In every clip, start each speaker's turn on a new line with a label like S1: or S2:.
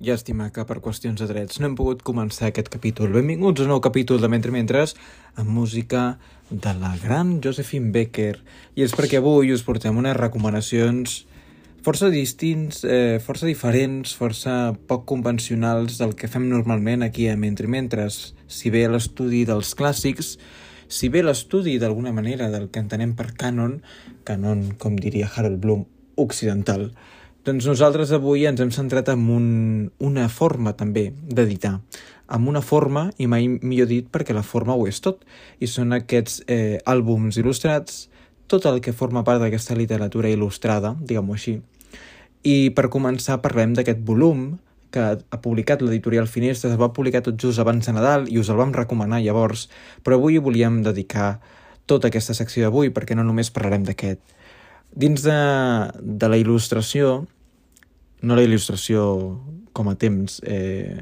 S1: Llàstima que per qüestions de drets no hem pogut començar aquest capítol. Benvinguts a un nou capítol de Mentre Mentres amb música de la gran Josephine Becker. I és perquè avui us portem unes recomanacions força distints, eh, força diferents, força poc convencionals del que fem normalment aquí a Mentre Mentres. Si bé l'estudi dels clàssics, si bé l'estudi d'alguna manera del que entenem per canon, canon, com diria Harold Bloom, occidental, doncs nosaltres avui ens hem centrat en un, una forma també d'editar, amb una forma, i mai millor dit perquè la forma ho és tot, i són aquests eh, àlbums il·lustrats, tot el que forma part d'aquesta literatura il·lustrada, diguem-ho així. I per començar parlem d'aquest volum que ha publicat l'editorial Finestres, es va publicar tot just abans de Nadal i us el vam recomanar llavors, però avui volíem dedicar tota aquesta secció d'avui perquè no només parlarem d'aquest, Dins de, de la il·lustració, no la il·lustració com a temps eh,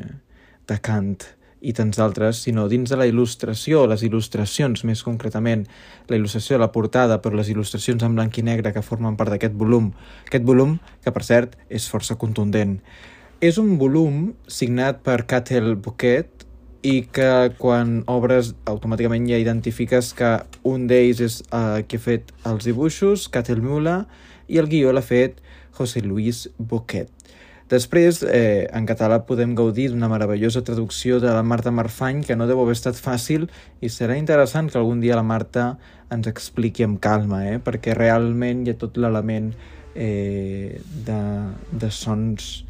S1: de Kant i tants d'altres, sinó dins de la il·lustració, les il·lustracions més concretament, la il·lustració de la portada, però les il·lustracions en blanc i negre que formen part d'aquest volum. Aquest volum, que per cert és força contundent. És un volum signat per Catel Bouquet, i que quan obres automàticament ja identifiques que un d'ells és uh, qui ha fet els dibuixos, Catel Mula, i el guió l'ha fet José Luis Boquet. Després, eh, en català podem gaudir d'una meravellosa traducció de la Marta Marfany, que no deu haver estat fàcil, i serà interessant que algun dia la Marta ens expliqui amb calma, eh? perquè realment hi ha tot l'element eh, de, de sons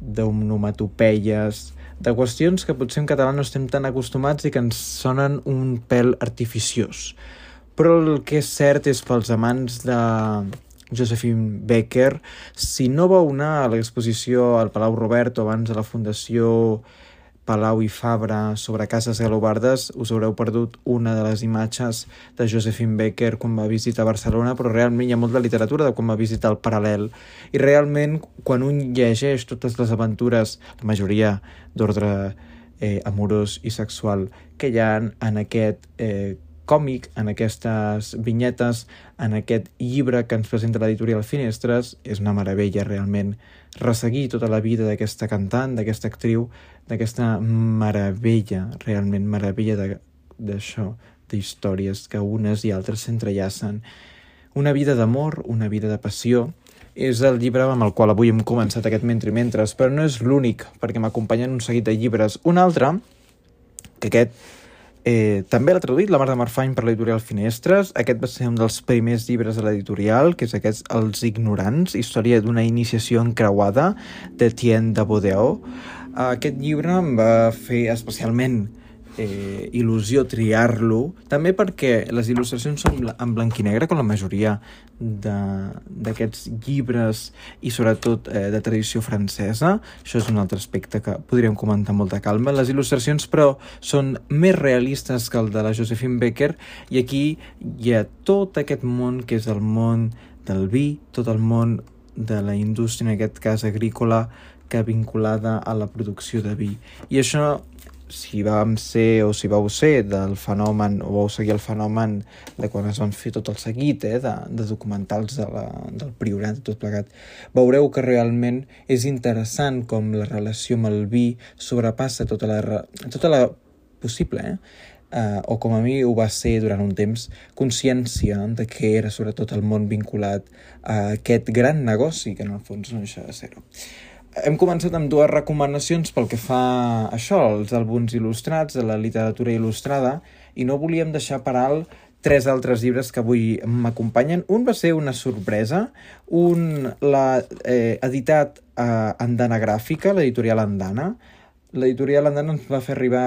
S1: d'onomatopeies, de qüestions que potser en català no estem tan acostumats i que ens sonen un pèl artificiós. Però el que és cert és pels amants de Josephine Becker, si no vau anar a l'exposició al Palau Roberto abans de la Fundació Palau i Fabra sobre cases galobardes, us haureu perdut una de les imatges de Josephine Becker quan va visitar Barcelona, però realment hi ha molt de literatura de quan va visitar el Paral·lel. I realment, quan un llegeix totes les aventures, la majoria d'ordre eh, amorós i sexual que hi ha en aquest eh, còmic, en aquestes vinyetes, en aquest llibre que ens presenta l'editorial Finestres, és una meravella realment resseguir tota la vida d'aquesta cantant, d'aquesta actriu, d'aquesta meravella, realment meravella d'això, d'històries que unes i altres s'entrellacen. Una vida d'amor, una vida de passió, és el llibre amb el qual avui hem començat aquest Mentre Mentres, però no és l'únic, perquè m'acompanyen un seguit de llibres. Un altre, que aquest Eh, també l'ha traduït la Marta Marfany per l'editorial Finestres. Aquest va ser un dels primers llibres de l'editorial, que és aquest Els ignorants, història d'una iniciació encreuada de Tien de Bodeo. Aquest llibre em va fer especialment eh, il·lusió triar-lo, també perquè les il·lustracions són en blanc i negre, com la majoria d'aquests llibres i sobretot eh, de tradició francesa. Això és un altre aspecte que podríem comentar amb molta calma. Les il·lustracions, però, són més realistes que el de la Josephine Becker i aquí hi ha tot aquest món que és el món del vi, tot el món de la indústria, en aquest cas agrícola, que vinculada a la producció de vi. I això si vam ser o si vau ser del fenomen o vau seguir el fenomen de quan es van fer tot el seguit eh, de, de documentals de la, del Priorat i tot plegat, veureu que realment és interessant com la relació amb el vi sobrepassa tota la, tota la possible, eh? Uh, o com a mi ho va ser durant un temps, consciència de què era sobretot el món vinculat a aquest gran negoci que en el fons no deixa de ser-ho hem començat amb dues recomanacions pel que fa a això, els àlbums il·lustrats, de la literatura il·lustrada, i no volíem deixar per alt tres altres llibres que avui m'acompanyen. Un va ser una sorpresa, un l'ha eh, editat a Andana Gràfica, l'editorial Andana. L'editorial Andana ens va fer arribar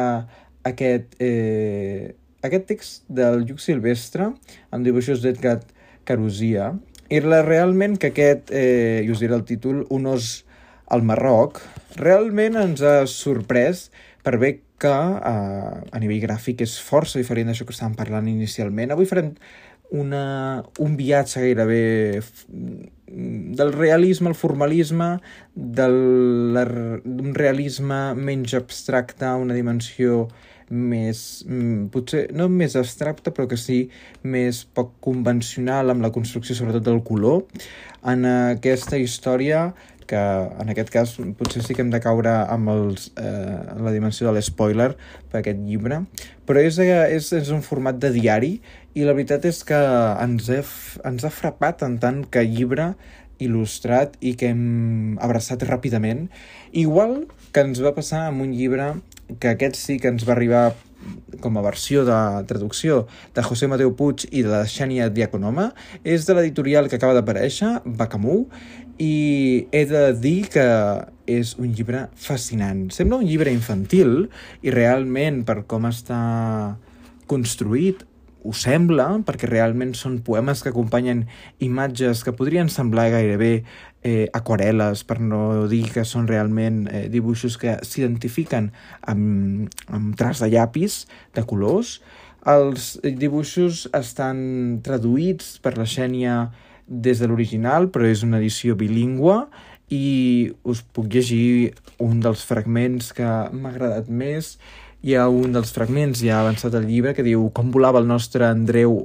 S1: aquest, eh, aquest text del Lluc Silvestre, amb dibuixos d'Edgar Carusia, i la, realment que aquest, eh, i us diré el títol, un os el Marroc realment ens ha sorprès per bé que eh, a nivell gràfic és força diferent d'això que estàvem parlant inicialment. Avui farem una, un viatge gairebé del realisme al formalisme, d'un realisme menys abstracte una dimensió més, mm, potser no més abstracta, però que sí més poc convencional amb la construcció sobretot del color. En aquesta història que en aquest cas potser sí que hem de caure amb els, eh, la dimensió de l'espoiler per aquest llibre, però és, eh, és, és un format de diari i la veritat és que ens, he, ens ha frapat en tant que llibre il·lustrat i que hem abraçat ràpidament. Igual que ens va passar amb un llibre que aquest sí que ens va arribar com a versió de traducció de José Mateo Puig i de la Xènia Diaconoma, és de l'editorial que acaba d'aparèixer, Bacamú, i he de dir que és un llibre fascinant. Sembla un llibre infantil i realment per com està construït ho sembla, perquè realment són poemes que acompanyen imatges que podrien semblar gairebé eh, aquarel·les, per no dir que són realment eh, dibuixos que s'identifiquen amb, amb traç de llapis de colors. Els dibuixos estan traduïts per la Xènia des de l'original, però és una edició bilingüe i us puc llegir un dels fragments que m'ha agradat més hi ha un dels fragments, ja avançat el llibre, que diu com volava el nostre Andreu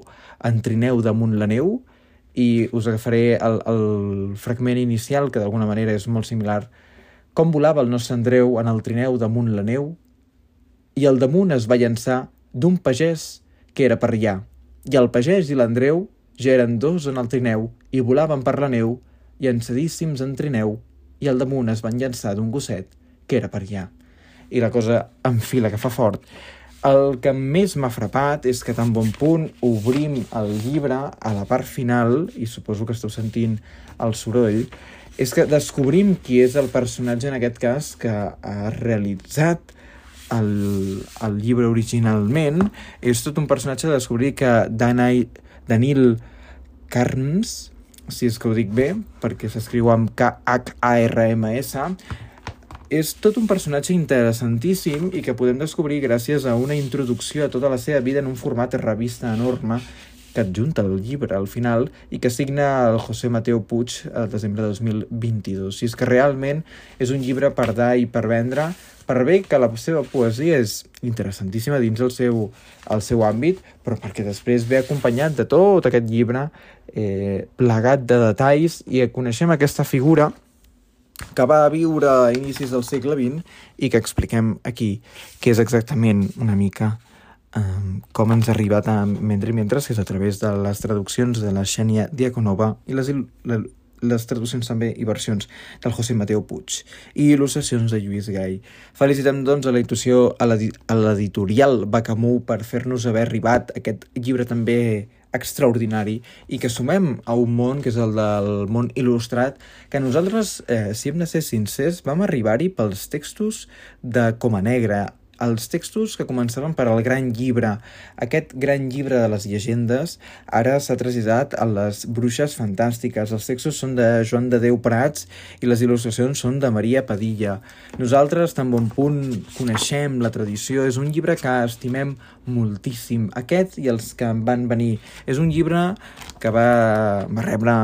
S1: en trineu damunt la neu, i us agafaré el, el fragment inicial, que d'alguna manera és molt similar. Com volava el nostre Andreu en el trineu damunt la neu, i el damunt es va llançar d'un pagès que era per allà, i el pagès i l'Andreu ja eren dos en el trineu i volaven per la neu, llançadíssims en trineu, i al damunt es van llançar d'un gosset que era per allà i la cosa enfila, que fa fort. El que més m'ha frapat és que tan bon punt obrim el llibre a la part final, i suposo que esteu sentint el soroll, és que descobrim qui és el personatge en aquest cas que ha realitzat el, el llibre originalment. És tot un personatge de descobrir que Danai, Danil Carns, si és que ho dic bé, perquè s'escriu amb K-H-A-R-M-S, és tot un personatge interessantíssim i que podem descobrir gràcies a una introducció a tota la seva vida en un format de revista enorme que adjunta el llibre al final i que signa el José Mateo Puig el desembre de 2022. Si és que realment és un llibre per dar i per vendre, per bé que la seva poesia és interessantíssima dins el seu, el seu àmbit, però perquè després ve acompanyat de tot aquest llibre eh, plegat de detalls i coneixem aquesta figura que va viure a inicis del segle XX i que expliquem aquí, que és exactament una mica um, com ens ha arribat a Mentre i Mentres, que és a través de les traduccions de la Xènia Diaconova i les, les traduccions també i versions del José Mateo Puig i il·lustracions de Lluís Gai. Felicitem, doncs, a a l'editorial Bacamú per fer-nos haver arribat aquest llibre també extraordinari i que sumem a un món que és el del món il·lustrat que nosaltres, eh, si hem de ser sincers, vam arribar-hi pels textos de Coma Negra, els textos que començaven per al Gran Llibre. Aquest Gran Llibre de les llegendes ara s'ha traslladat a les Bruixes Fantàstiques. Els textos són de Joan de Déu Prats i les il·lustracions són de Maria Padilla. Nosaltres, tan bon punt, coneixem la tradició. És un llibre que estimem moltíssim. Aquest i els que en van venir. És un llibre que va, va rebre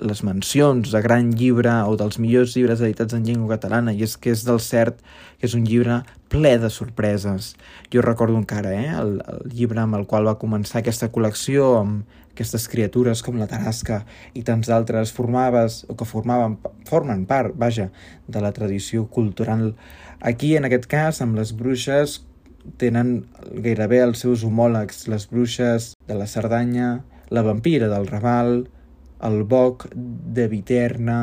S1: les mencions de gran llibre o dels millors llibres editats en llengua catalana i és que és del cert que és un llibre ple de sorpreses. Jo recordo encara eh, el, el llibre amb el qual va començar aquesta col·lecció amb aquestes criatures com la Tarasca i tants altres formaves o que formaven, formen part, vaja, de la tradició cultural. Aquí, en aquest cas, amb les bruixes, tenen gairebé els seus homòlegs, les bruixes de la Cerdanya, la vampira del Raval, el Boc de Viterna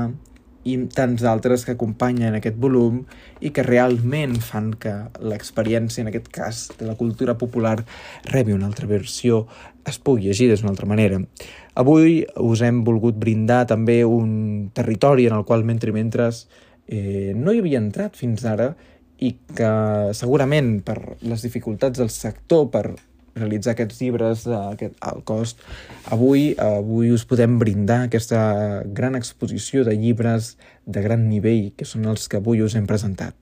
S1: i tants altres que acompanyen aquest volum i que realment fan que l'experiència, en aquest cas, de la cultura popular rebi una altra versió, es pugui llegir d'una altra manera. Avui us hem volgut brindar també un territori en el qual, mentre i mentres, eh, no hi havia entrat fins ara i que segurament per les dificultats del sector, per realitzar aquests llibres aquest, al cost. Avui, avui us podem brindar aquesta gran exposició de llibres de gran nivell, que són els que avui us hem presentat.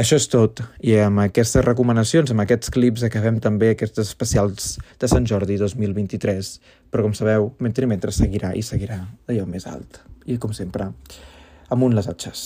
S1: Això és tot, i amb aquestes recomanacions, amb aquests clips, acabem també aquests especials de Sant Jordi 2023. Però, com sabeu, mentre i mentre seguirà i seguirà allò més alt. I, com sempre, amunt les atxes.